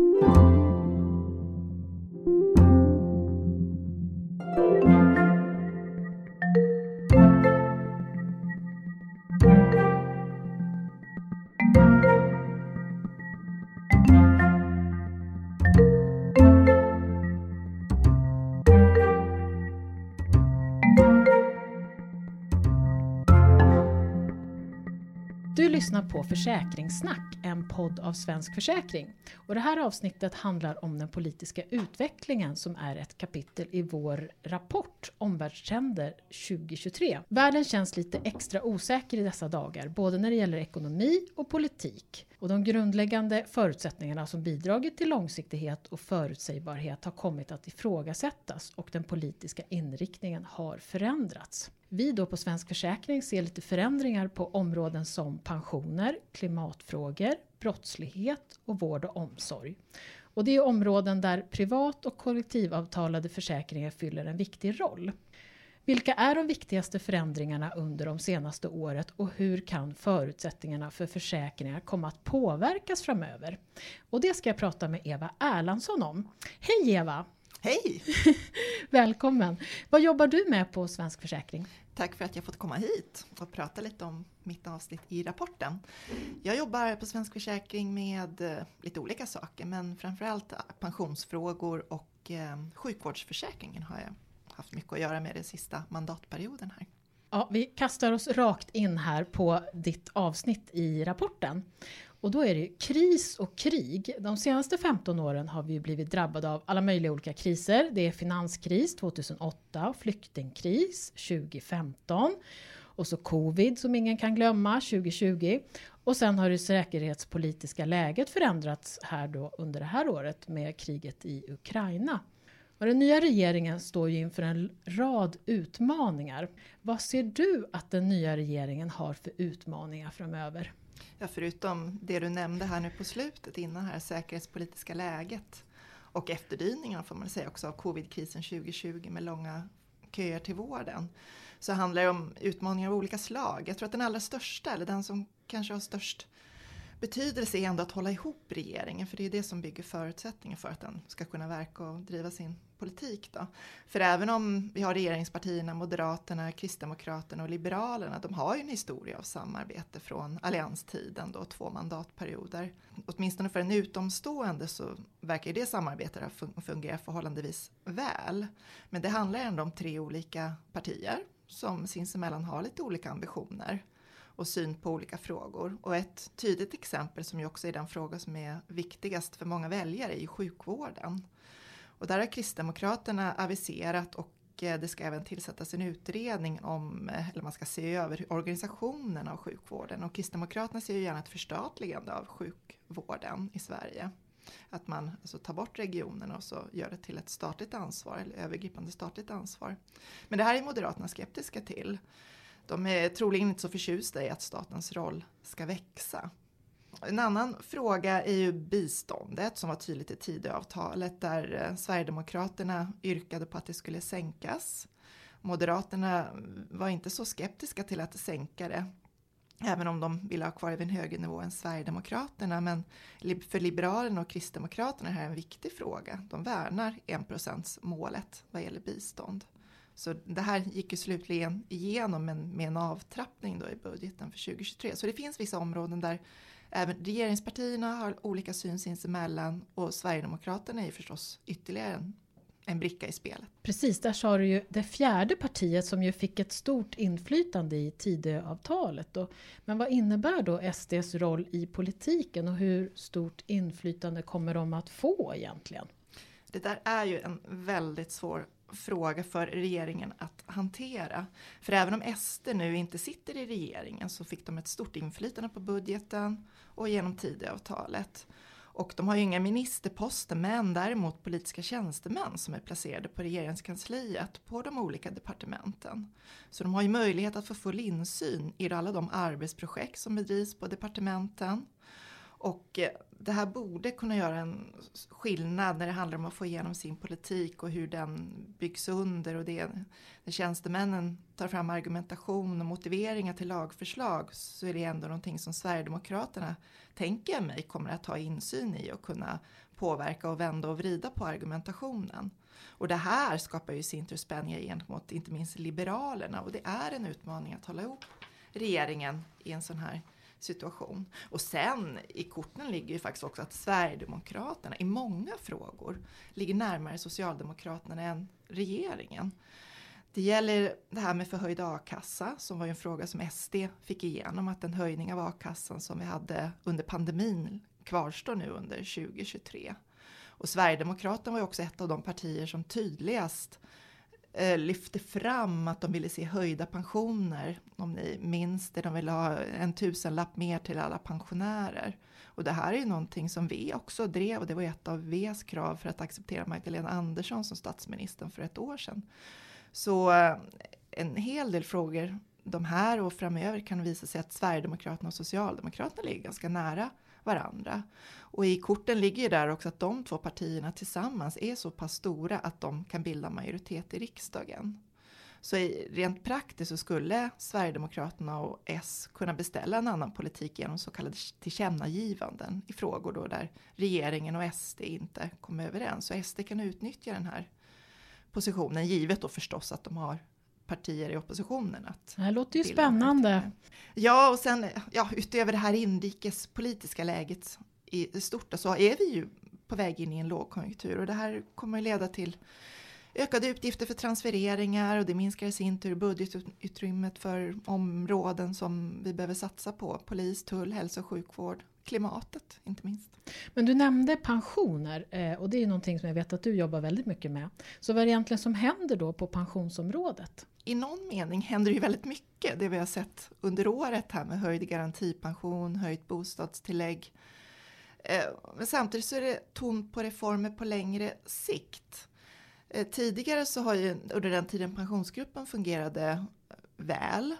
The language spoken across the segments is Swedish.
Du lyssnar på Försäkringssnack, en podd av Svensk Försäkring. Och det här avsnittet handlar om den politiska utvecklingen som är ett kapitel i vår rapport Omvärldstrender 2023. Världen känns lite extra osäker i dessa dagar, både när det gäller ekonomi och politik. Och de grundläggande förutsättningarna som bidragit till långsiktighet och förutsägbarhet har kommit att ifrågasättas och den politiska inriktningen har förändrats. Vi då på Svensk Försäkring ser lite förändringar på områden som pensioner, klimatfrågor, brottslighet och vård och omsorg. Och det är områden där privat och kollektivavtalade försäkringar fyller en viktig roll. Vilka är de viktigaste förändringarna under de senaste året och hur kan förutsättningarna för försäkringar komma att påverkas framöver? Och det ska jag prata med Eva Erlandsson om. Hej Eva! Hej! Välkommen! Vad jobbar du med på Svensk Försäkring? Tack för att jag fått komma hit och prata lite om mitt avsnitt i rapporten. Jag jobbar på Svensk Försäkring med eh, lite olika saker men framförallt pensionsfrågor och eh, sjukvårdsförsäkringen har jag haft mycket att göra med den sista mandatperioden här. Ja, vi kastar oss rakt in här på ditt avsnitt i rapporten. Och då är det kris och krig. De senaste 15 åren har vi blivit drabbade av alla möjliga olika kriser. Det är finanskris 2008, flyktingkris 2015 och så covid som ingen kan glömma 2020. Och sen har det säkerhetspolitiska läget förändrats här då under det här året med kriget i Ukraina. Och den nya regeringen står ju inför en rad utmaningar. Vad ser du att den nya regeringen har för utmaningar framöver? Ja, förutom det du nämnde här nu på slutet innan här säkerhetspolitiska läget och efterdyningarna får man säga också av covidkrisen 2020 med långa köer till vården så handlar det om utmaningar av olika slag. Jag tror att den allra största, eller den som kanske har störst betydelse är ändå att hålla ihop regeringen för det är det som bygger förutsättningar för att den ska kunna verka och driva sin politik. Då. För även om vi har regeringspartierna, Moderaterna, Kristdemokraterna och Liberalerna, de har ju en historia av samarbete från allianstiden, då, två mandatperioder. Åtminstone för en utomstående så verkar det samarbetet fungera förhållandevis väl. Men det handlar ändå om tre olika partier som sinsemellan har lite olika ambitioner och syn på olika frågor. Och ett tydligt exempel som ju också är den fråga som är viktigast för många väljare är ju sjukvården. Och där har Kristdemokraterna aviserat och eh, det ska även tillsättas en utredning om, eh, eller man ska se över organisationen av sjukvården. Och Kristdemokraterna ser ju gärna ett förstatligande av sjukvården i Sverige. Att man alltså tar bort regionerna och så gör det till ett statligt ansvar, eller övergripande statligt ansvar. Men det här är Moderaterna skeptiska till. De är troligen inte så förtjusta i att statens roll ska växa. En annan fråga är ju biståndet som var tydligt i Tidöavtalet där eh, Sverigedemokraterna yrkade på att det skulle sänkas. Moderaterna var inte så skeptiska till att sänka det, även om de ville ha kvar det vid en högre nivå än Sverigedemokraterna. Men för Liberalerna och Kristdemokraterna är det här en viktig fråga. De värnar enprocentsmålet vad gäller bistånd. Så det här gick ju slutligen igenom men med en avtrappning då i budgeten för 2023. Så det finns vissa områden där även regeringspartierna har olika syn sinsemellan och Sverigedemokraterna är ju förstås ytterligare en, en bricka i spelet. Precis, där sa du ju det fjärde partiet som ju fick ett stort inflytande i Tidöavtalet. Men vad innebär då SDs roll i politiken och hur stort inflytande kommer de att få egentligen? Det där är ju en väldigt svår fråga för regeringen att hantera. För även om SD nu inte sitter i regeringen så fick de ett stort inflytande på budgeten och genom Tidöavtalet. Och de har ju inga ministerposter men däremot politiska tjänstemän som är placerade på regeringskansliet på de olika departementen. Så de har ju möjlighet att få full insyn i alla de arbetsprojekt som bedrivs på departementen och eh, det här borde kunna göra en skillnad när det handlar om att få igenom sin politik och hur den byggs under och det. När tjänstemännen tar fram argumentation och motiveringar till lagförslag så är det ändå någonting som Sverigedemokraterna, tänker jag mig, kommer att ha insyn i och kunna påverka och vända och vrida på argumentationen. Och det här skapar ju i sin tur spänningar gentemot inte minst Liberalerna och det är en utmaning att hålla ihop regeringen i en sån här situation. Och sen i korten ligger ju faktiskt också att Sverigedemokraterna i många frågor ligger närmare Socialdemokraterna än regeringen. Det gäller det här med förhöjd a-kassa som var en fråga som SD fick igenom att den höjning av a-kassan som vi hade under pandemin kvarstår nu under 2023. Och Sverigedemokraterna var ju också ett av de partier som tydligast eh, lyfte fram att de ville se höjda pensioner. Om ni minns det, de ville ha en tusenlapp mer till alla pensionärer. Och det här är ju någonting som vi också drev och det var ett av Vs krav för att acceptera Magdalena Andersson som statsminister för ett år sedan. Så eh, en hel del frågor, de här och framöver kan visa sig att Sverigedemokraterna och Socialdemokraterna ligger ganska nära varandra. Och i korten ligger ju där också att de två partierna tillsammans är så pass stora att de kan bilda majoritet i riksdagen. Så rent praktiskt så skulle Sverigedemokraterna och S kunna beställa en annan politik genom så kallade tillkännagivanden i frågor då där regeringen och SD inte kommer överens. Så SD kan utnyttja den här positionen, givet då förstås att de har partier i oppositionen. Att det här låter ju spännande. Ja, och sen ja, utöver det här inrikespolitiska läget i stort så är vi ju på väg in i en lågkonjunktur och det här kommer att leda till ökade utgifter för transfereringar och det minskar i sin tur budgetutrymmet för områden som vi behöver satsa på. Polis, tull, hälso och sjukvård, klimatet inte minst. Men du nämnde pensioner eh, och det är någonting som jag vet att du jobbar väldigt mycket med. Så vad är det egentligen som händer då på pensionsområdet? I någon mening händer det ju väldigt mycket det vi har sett under året här med höjd garantipension, höjt bostadstillägg. Eh, men samtidigt så är det tomt på reformer på längre sikt. Eh, tidigare så har ju under den tiden pensionsgruppen fungerade väl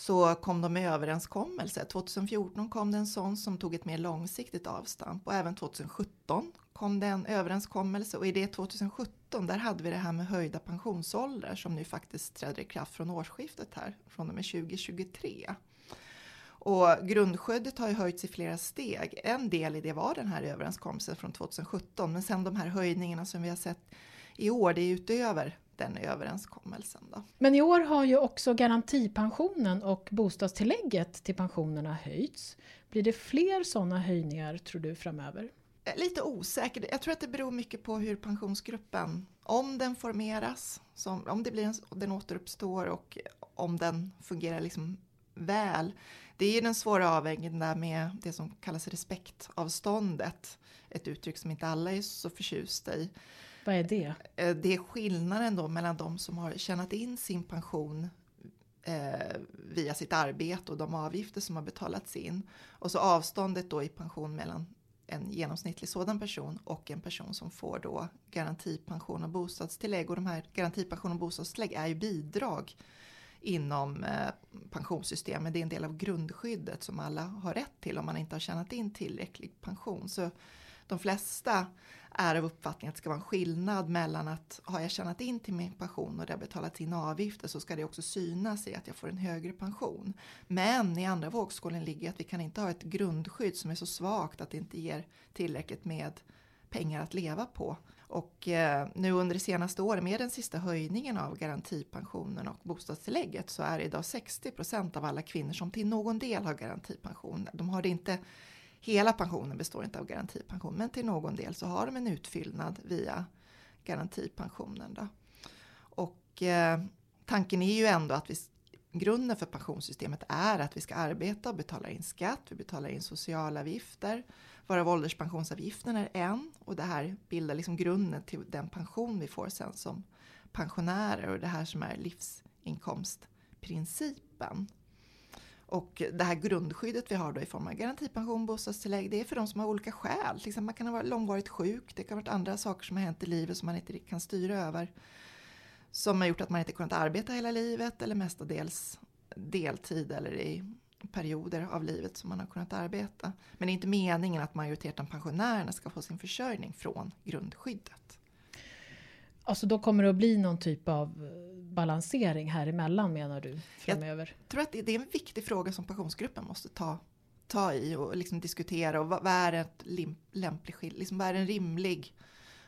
så kom de med överenskommelse. 2014 kom det en sån som tog ett mer långsiktigt avstamp och även 2017 kom det en överenskommelse och i det 2017 där hade vi det här med höjda pensionsåldrar som nu faktiskt träder i kraft från årsskiftet här från och med 2023. Och grundskyddet har ju höjts i flera steg. En del i det var den här överenskommelsen från 2017 men sen de här höjningarna som vi har sett i år, det är utöver den överenskommelsen. Då. Men i år har ju också garantipensionen och bostadstillägget till pensionerna höjts. Blir det fler sådana höjningar tror du framöver? Eh, lite osäker. Jag tror att det beror mycket på hur pensionsgruppen, om den formeras, som, om det blir en, den återuppstår och om den fungerar liksom väl. Det är ju den svåra avvägningen där med det som kallas respektavståndet. Ett uttryck som inte alla är så förtjusta i. Vad är det? Eh, det är skillnaden då mellan de som har tjänat in sin pension eh, via sitt arbete och de avgifter som har betalats in. Och så avståndet då i pension mellan en genomsnittlig sådan person och en person som får då garantipension och bostadstillägg. Och de här garantipension och bostadstillägg är ju bidrag inom eh, pensionssystemet. Det är en del av grundskyddet som alla har rätt till om man inte har tjänat in tillräcklig pension. Så de flesta är av uppfattningen att det ska vara en skillnad mellan att har jag tjänat in till min pension och det har betalats in avgifter så ska det också synas i att jag får en högre pension. Men i andra vågskålen ligger att vi kan inte ha ett grundskydd som är så svagt att det inte ger tillräckligt med pengar att leva på. Och eh, nu under det senaste året med den sista höjningen av garantipensionen och bostadstillägget så är det idag 60 procent av alla kvinnor som till någon del har garantipension. De har det inte Hela pensionen består inte av garantipension men till någon del så har de en utfyllnad via garantipensionen. Då. Och eh, tanken är ju ändå att vi, grunden för pensionssystemet är att vi ska arbeta och betala in skatt, vi betalar in socialavgifter, varav ålderspensionsavgiften är en och det här bildar liksom grunden till den pension vi får sen som pensionärer och det här som är livsinkomstprincipen. Och det här grundskyddet vi har då i form av garantipension, bostadstillägg, det är för de som har olika skäl. Till man kan ha varit långvarigt sjuk, det kan ha varit andra saker som har hänt i livet som man inte kan styra över. Som har gjort att man inte kunnat arbeta hela livet eller mestadels deltid eller i perioder av livet som man har kunnat arbeta. Men det är inte meningen att majoriteten av pensionärerna ska få sin försörjning från grundskyddet. Alltså då kommer det att bli någon typ av eh, balansering här emellan menar du framöver? Jag tror att det är en viktig fråga som pensionsgruppen måste ta, ta i och liksom diskutera. Och vad, vad är, ett lämplig, liksom, vad är en rimlig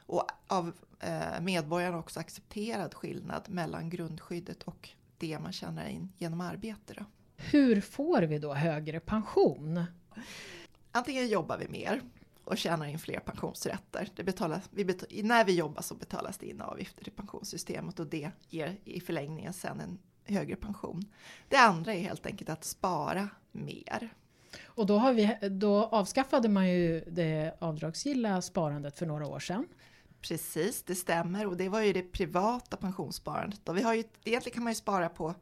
och av eh, medborgarna också accepterad skillnad mellan grundskyddet och det man tjänar in genom arbete. Då. Hur får vi då högre pension? Antingen jobbar vi mer och tjänar in fler pensionsrätter. Det betalas, vi betal, när vi jobbar så betalas det in avgifter till pensionssystemet och det ger i förlängningen sen en högre pension. Det andra är helt enkelt att spara mer. Och då, har vi, då avskaffade man ju det avdragsgilla sparandet för några år sedan. Precis, det stämmer och det var ju det privata pensionssparandet. Och vi har ju, egentligen kan man ju spara på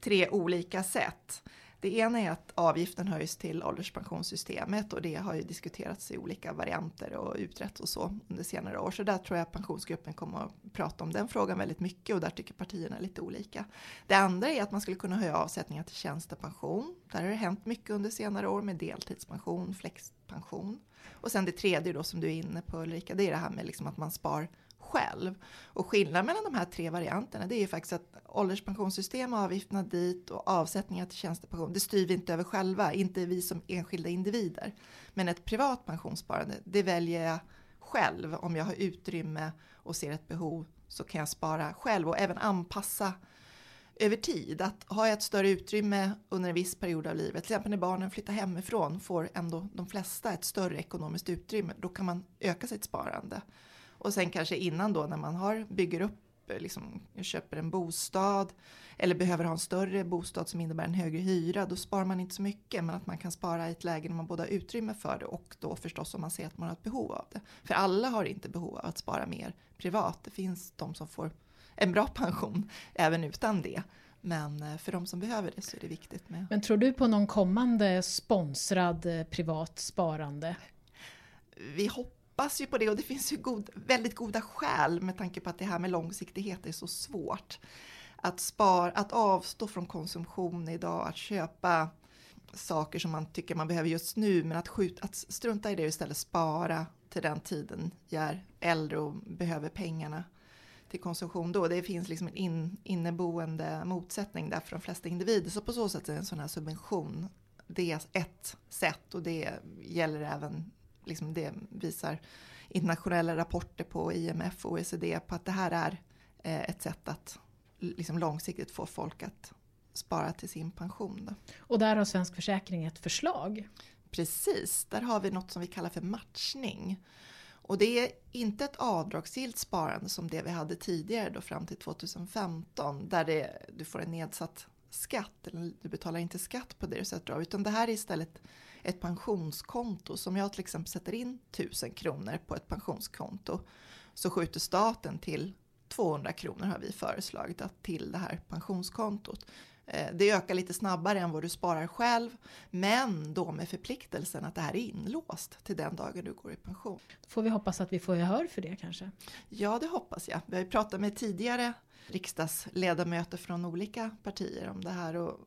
tre olika sätt. Det ena är att avgiften höjs till ålderspensionssystemet och det har ju diskuterats i olika varianter och utretts och så under senare år. Så där tror jag att pensionsgruppen kommer att prata om den frågan väldigt mycket och där tycker partierna lite olika. Det andra är att man skulle kunna höja avsättningar till tjänstepension. Där har det hänt mycket under senare år med deltidspension, flexpension. Och sen det tredje då som du är inne på Ulrika, det är det här med liksom att man spar själv. Och skillnaden mellan de här tre varianterna det är ju faktiskt att ålderspensionssystem, avgifterna dit och avsättningar till tjänstepension, det styr vi inte över själva, inte vi som enskilda individer. Men ett privat pensionssparande, det väljer jag själv om jag har utrymme och ser ett behov så kan jag spara själv och även anpassa över tid. Att har jag ett större utrymme under en viss period av livet, till exempel när barnen flyttar hemifrån, får ändå de flesta ett större ekonomiskt utrymme, då kan man öka sitt sparande. Och sen kanske innan då när man har, bygger upp, liksom, köper en bostad eller behöver ha en större bostad som innebär en högre hyra, då sparar man inte så mycket. Men att man kan spara i ett läge när man både har utrymme för det och då förstås om man ser att man har ett behov av det. För alla har inte behov av att spara mer privat. Det finns de som får en bra pension även utan det. Men eh, för de som behöver det så är det viktigt med... Men tror du på någon kommande sponsrad eh, privat sparande? Vi hoppas hoppas ju på det och det finns ju god, väldigt goda skäl med tanke på att det här med långsiktighet är så svårt. Att, spara, att avstå från konsumtion idag, att köpa saker som man tycker man behöver just nu men att, skjuta, att strunta i det och istället spara till den tiden jag är äldre och behöver pengarna till konsumtion då. Det finns liksom en in, inneboende motsättning där för de flesta individer. Så på så sätt är en sån här subvention det är ett sätt och det gäller även, liksom det visar internationella rapporter på IMF och OECD på att det här är eh, ett sätt att liksom långsiktigt få folk att spara till sin pension. Då. Och där har Svensk Försäkring ett förslag. Precis, där har vi något som vi kallar för matchning. Och det är inte ett avdragsgillt sparande som det vi hade tidigare då fram till 2015 där det, du får en nedsatt skatt, eller du betalar inte skatt på det du sätter av, utan det här är istället ett pensionskonto. Som jag till exempel sätter in 1000 kronor på ett pensionskonto så skjuter staten till 200 kronor har vi föreslagit att till det här pensionskontot. Eh, det ökar lite snabbare än vad du sparar själv, men då med förpliktelsen att det här är inlåst till den dagen du går i pension. Får vi hoppas att vi får gehör för det kanske? Ja, det hoppas jag. Vi har ju pratat med tidigare riksdagsledamöter från olika partier om det här och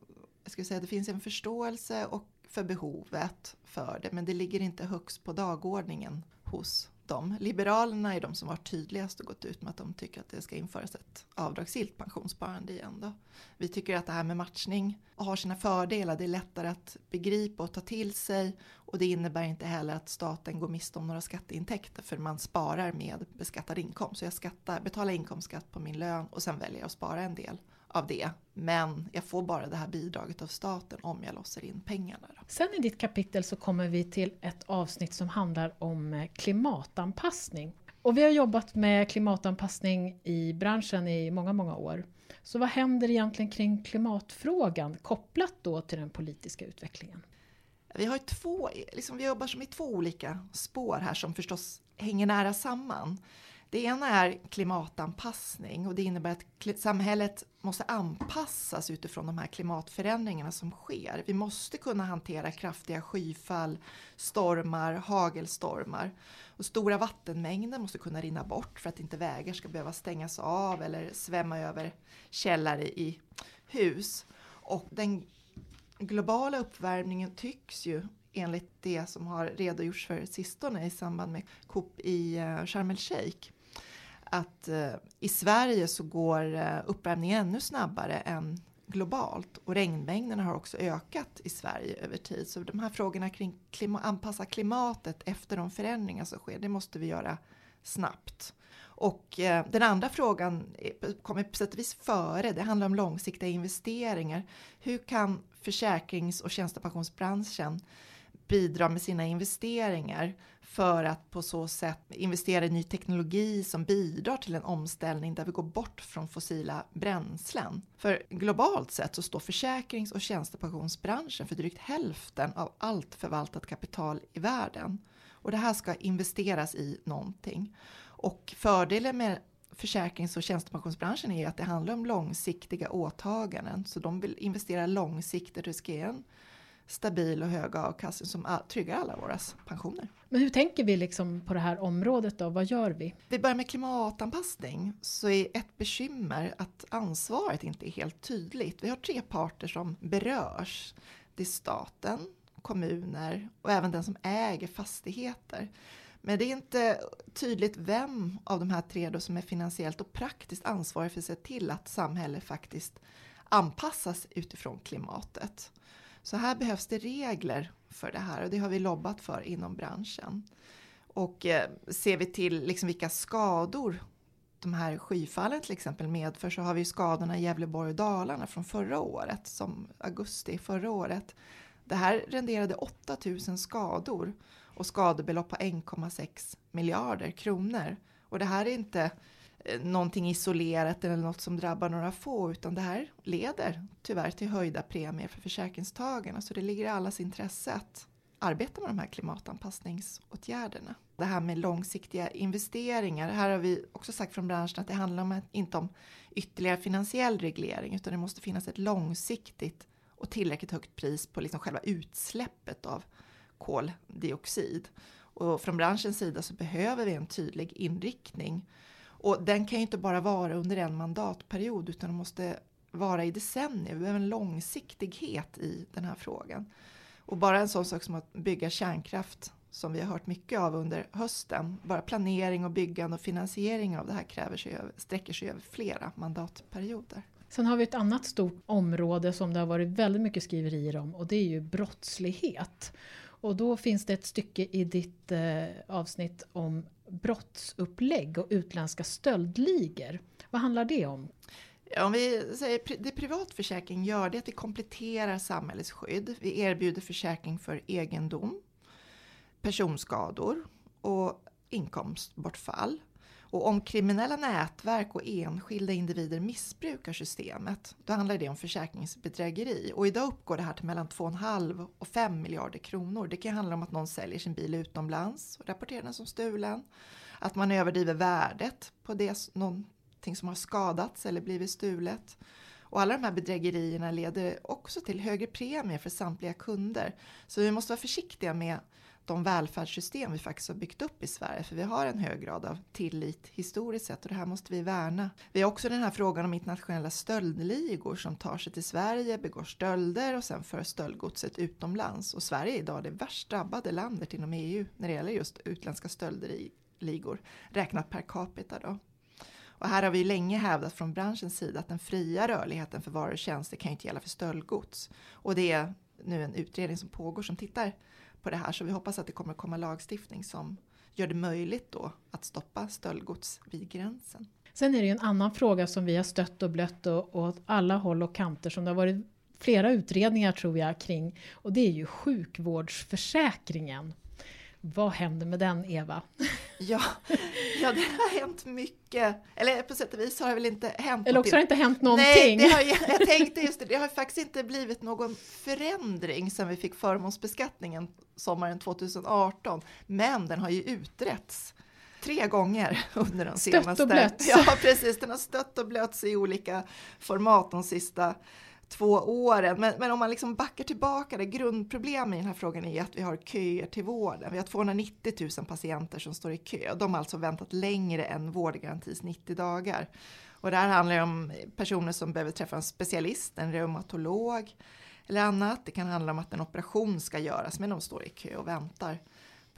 jag skulle säga att det finns en förståelse och för behovet för det, men det ligger inte högst på dagordningen hos dem. Liberalerna är de som varit tydligast och gått ut med att de tycker att det ska införas ett avdragsgillt pensionssparande igen. Då. Vi tycker att det här med matchning har sina fördelar. Det är lättare att begripa och ta till sig och det innebär inte heller att staten går miste om några skatteintäkter för man sparar med beskattad inkomst. Så jag skattar, betalar inkomstskatt på min lön och sen väljer jag att spara en del av det. Men jag får bara det här bidraget av staten om jag låser in pengarna. Då. Sen i ditt kapitel så kommer vi till ett avsnitt som handlar om eh, klimatanpassning. Och vi har jobbat med klimatanpassning i branschen i många, många år. Så vad händer egentligen kring klimatfrågan kopplat då till den politiska utvecklingen? Vi, har två, liksom vi jobbar som i två olika spår här som förstås hänger nära samman. Det ena är klimatanpassning och det innebär att samhället måste anpassas utifrån de här klimatförändringarna som sker. Vi måste kunna hantera kraftiga skyfall, stormar, hagelstormar. Och stora vattenmängder måste kunna rinna bort för att inte vägar ska behöva stängas av eller svämma över källare i hus. Och den globala uppvärmningen tycks ju enligt det som har redogjorts för sistone i samband med COP i eh, Sharm el-Sheikh att eh, i Sverige så går eh, uppvärmningen ännu snabbare än globalt och regnmängderna har också ökat i Sverige över tid. Så de här frågorna kring klima, anpassa klimatet efter de förändringar som sker, det måste vi göra snabbt. Och eh, den andra frågan kommer på sätt och vis före, det handlar om långsiktiga investeringar. Hur kan försäkrings och tjänstepensionsbranschen bidra med sina investeringar för att på så sätt investera i ny teknologi som bidrar till en omställning där vi går bort från fossila bränslen. För globalt sett så står försäkrings och tjänstepensionsbranschen för drygt hälften av allt förvaltat kapital i världen. Och det här ska investeras i någonting. Och fördelen med försäkrings och tjänstepensionsbranschen är att det handlar om långsiktiga åtaganden. Så de vill investera långsiktigt, riskera en stabil och hög avkastning som tryggar alla våra pensioner. Men hur tänker vi liksom på det här området då? Vad gör vi? Vi börjar med klimatanpassning så är ett bekymmer att ansvaret inte är helt tydligt. Vi har tre parter som berörs. Det är staten, kommuner och även den som äger fastigheter. Men det är inte tydligt vem av de här tre då som är finansiellt och praktiskt ansvarig för att se till att samhället faktiskt anpassas utifrån klimatet. Så här behövs det regler för det här och det har vi lobbat för inom branschen. Och eh, ser vi till liksom vilka skador de här skyfallen till exempel medför så har vi skadorna i Gävleborg och Dalarna från förra året, som augusti förra året. Det här renderade 8000 skador och skadebelopp på 1,6 miljarder kronor. Och det här är inte Eh, någonting isolerat eller något som drabbar några få utan det här leder tyvärr till höjda premier för försäkringstagarna så det ligger i allas intresse att arbeta med de här klimatanpassningsåtgärderna. Det här med långsiktiga investeringar, här har vi också sagt från branschen att det handlar om, inte om ytterligare finansiell reglering utan det måste finnas ett långsiktigt och tillräckligt högt pris på liksom själva utsläppet av koldioxid. Och från branschens sida så behöver vi en tydlig inriktning och den kan ju inte bara vara under en mandatperiod utan den måste vara i decennier. Vi behöver en långsiktighet i den här frågan. Och bara en sån sak som att bygga kärnkraft som vi har hört mycket av under hösten. Bara planering och byggande och finansiering av det här kräver sig, sträcker sig över flera mandatperioder. Sen har vi ett annat stort område som det har varit väldigt mycket skriverier om och det är ju brottslighet. Och då finns det ett stycke i ditt eh, avsnitt om brottsupplägg och utländska stöldligor. Vad handlar det om? Om vi säger det privatförsäkring gör det är att vi kompletterar samhällets skydd. Vi erbjuder försäkring för egendom, personskador och inkomstbortfall. Och om kriminella nätverk och enskilda individer missbrukar systemet, då handlar det om försäkringsbedrägeri. Och idag uppgår det här till mellan 2,5 och 5 miljarder kronor. Det kan handla om att någon säljer sin bil utomlands och rapporterar den som stulen. Att man överdriver värdet på det, någonting som har skadats eller blivit stulet. Och alla de här bedrägerierna leder också till högre premier för samtliga kunder. Så vi måste vara försiktiga med de välfärdssystem vi faktiskt har byggt upp i Sverige, för vi har en hög grad av tillit historiskt sett och det här måste vi värna. Vi har också den här frågan om internationella stöldligor som tar sig till Sverige, begår stölder och sen för stöldgodset utomlands. Och Sverige är idag det värst drabbade landet inom EU när det gäller just utländska stöldligor, räknat per capita då. Och här har vi länge hävdat från branschens sida att den fria rörligheten för varor och tjänster kan ju inte gälla för stöldgods. Och det är nu en utredning som pågår som tittar på det här så vi hoppas att det kommer komma lagstiftning som gör det möjligt då att stoppa stöldgods vid gränsen. Sen är det ju en annan fråga som vi har stött och blött och, och åt alla håll och kanter som det har varit flera utredningar tror jag kring och det är ju sjukvårdsförsäkringen. Vad händer med den Eva? Ja, ja, det har hänt mycket. Eller på sätt och vis har det väl inte hänt Eller också har det inte hänt någonting. Nej, det har, jag tänkte just det, det har faktiskt inte blivit någon förändring sen vi fick förmånsbeskattningen sommaren 2018. Men den har ju utretts tre gånger under de senaste... Stött och blötts. Ja, precis. Den har stött och blötts i olika format de sista två åren. Men, men om man liksom backar tillbaka, det grundproblemet i den här frågan är att vi har köer till vården. Vi har 290 000 patienter som står i kö. De har alltså väntat längre än vårdgarantins 90 dagar. Och det här handlar om personer som behöver träffa en specialist, en reumatolog, eller annat. Det kan handla om att en operation ska göras men de står i kö och väntar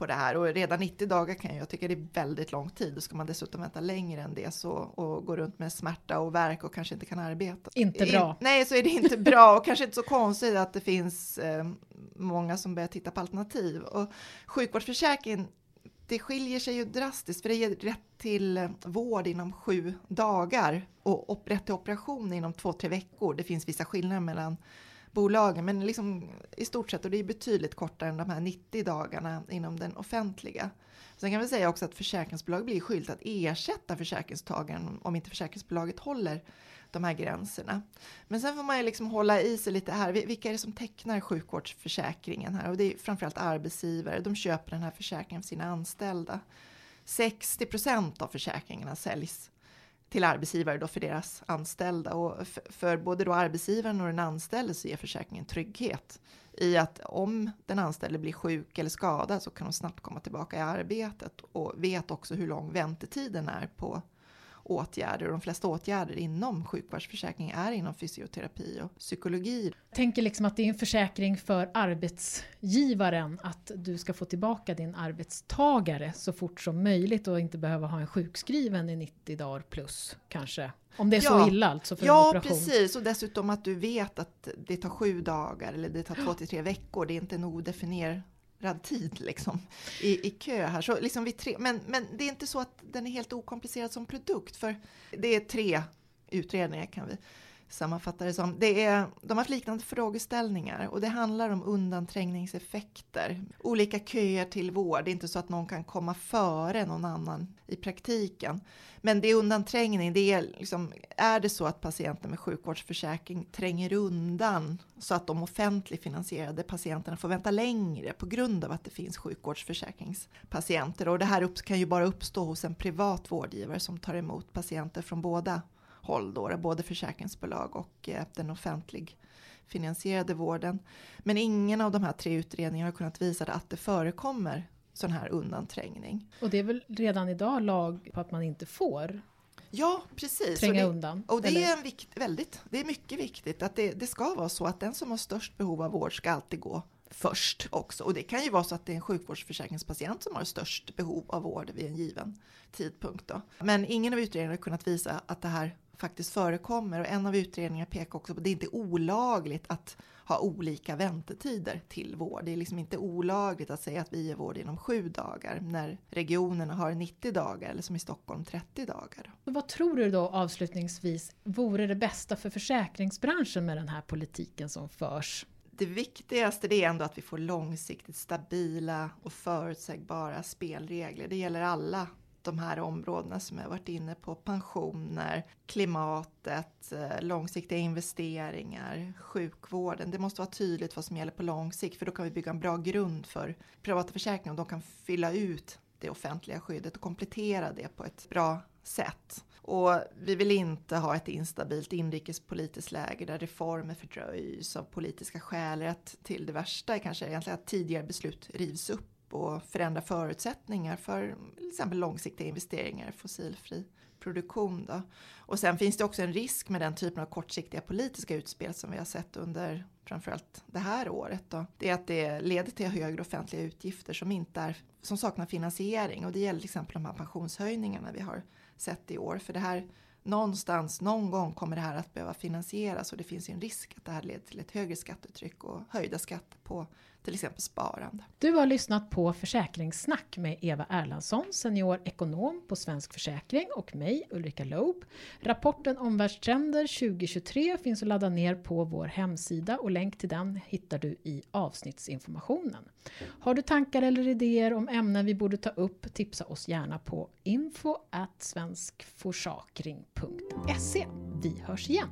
på det här och redan 90 dagar kan jag tycka det är väldigt lång tid. Då ska man dessutom vänta längre än det så och gå runt med smärta och värk och kanske inte kan arbeta. Inte bra. nej, så är det inte bra och kanske inte så konstigt att det finns eh, många som börjar titta på alternativ. Och sjukvårdsförsäkringen det skiljer sig ju drastiskt för det ger rätt till vård inom sju dagar och rätt till operation inom två, tre veckor. Det finns vissa skillnader mellan bolagen, men liksom i stort sett, och det är betydligt kortare än de här 90 dagarna inom den offentliga. Sen kan vi säga också att försäkringsbolag blir skyldigt att ersätta försäkringstagaren om inte försäkringsbolaget håller de här gränserna. Men sen får man ju liksom hålla i sig lite här. Vilka är det som tecknar sjukvårdsförsäkringen här? Och det är framförallt arbetsgivare. De köper den här försäkringen för sina anställda. 60 procent av försäkringarna säljs till arbetsgivare då för deras anställda. Och för både då arbetsgivaren och den anställde så ger försäkringen trygghet i att om den anställde blir sjuk eller skadad så kan de snabbt komma tillbaka i arbetet och vet också hur lång väntetiden är på åtgärder och de flesta åtgärder inom sjukvårdsförsäkring är inom fysioterapi och psykologi. Jag tänker liksom att det är en försäkring för arbetsgivaren att du ska få tillbaka din arbetstagare så fort som möjligt och inte behöva ha en sjukskriven i 90 dagar plus kanske. Om det är ja, så illa alltså för ja, en operation. Ja precis och dessutom att du vet att det tar sju dagar eller det tar två till tre veckor. Det är inte en odefinierad tid liksom, i, i kö här. Så liksom vi tre, men, men det är inte så att den är helt okomplicerad som produkt, för det är tre utredningar kan vi sammanfatta det som. Det är, de har haft liknande frågeställningar och det handlar om undanträngningseffekter. Olika köer till vård, det är inte så att någon kan komma före någon annan i praktiken. Men det är undanträngning, det är, liksom, är det så att patienter med sjukvårdsförsäkring tränger undan så att de offentligt finansierade patienterna får vänta längre på grund av att det finns sjukvårdsförsäkringspatienter. Och det här kan ju bara uppstå hos en privat vårdgivare som tar emot patienter från båda håll då, både försäkringsbolag och eh, den offentlig finansierade vården. Men ingen av de här tre utredningarna har kunnat visa att det förekommer sån här undanträngning. Och det är väl redan idag lag på att man inte får Ja, precis. Tränga och det, undan. Och det eller? är, en vikt, väldigt, det är mycket viktigt att det, det ska vara så att den som har störst behov av vård ska alltid gå först också. Och det kan ju vara så att det är en sjukvårdsförsäkringspatient som har störst behov av vård vid en given tidpunkt. Då. Men ingen av utredningarna har kunnat visa att det här faktiskt förekommer och en av utredningarna pekar också på att det inte är olagligt att ha olika väntetider till vård. Det är liksom inte olagligt att säga att vi ger vård inom sju dagar när regionerna har 90 dagar eller som i Stockholm 30 dagar. Vad tror du då avslutningsvis vore det bästa för försäkringsbranschen med den här politiken som förs? Det viktigaste är ändå att vi får långsiktigt stabila och förutsägbara spelregler. Det gäller alla de här områdena som jag varit inne på. Pensioner, klimatet, eh, långsiktiga investeringar, sjukvården. Det måste vara tydligt vad som gäller på lång sikt för då kan vi bygga en bra grund för privata försäkringar och de kan fylla ut det offentliga skyddet och komplettera det på ett bra sätt. Och vi vill inte ha ett instabilt inrikespolitiskt läge där reformer fördröjs av politiska skäl. Att till det värsta är kanske egentligen att tidigare beslut rivs upp och förändra förutsättningar för till exempel långsiktiga investeringar i fossilfri produktion. Då. Och sen finns det också en risk med den typen av kortsiktiga politiska utspel som vi har sett under framförallt det här året. Då. Det är att det leder till högre offentliga utgifter som, inte är, som saknar finansiering och det gäller till exempel de här pensionshöjningarna vi har sett i år. För det här någonstans, någon gång kommer det här att behöva finansieras och det finns en risk att det här leder till ett högre skattetryck och höjda skatter på till exempel sparande. Du har lyssnat på Försäkringssnack med Eva Erlandsson, senior ekonom på Svensk Försäkring och mig Ulrika Loob. Rapporten Omvärldstrender 2023 finns att ladda ner på vår hemsida och länk till den hittar du i avsnittsinformationen. Har du tankar eller idéer om ämnen vi borde ta upp tipsa oss gärna på info svenskforsakring.se. Vi hörs igen!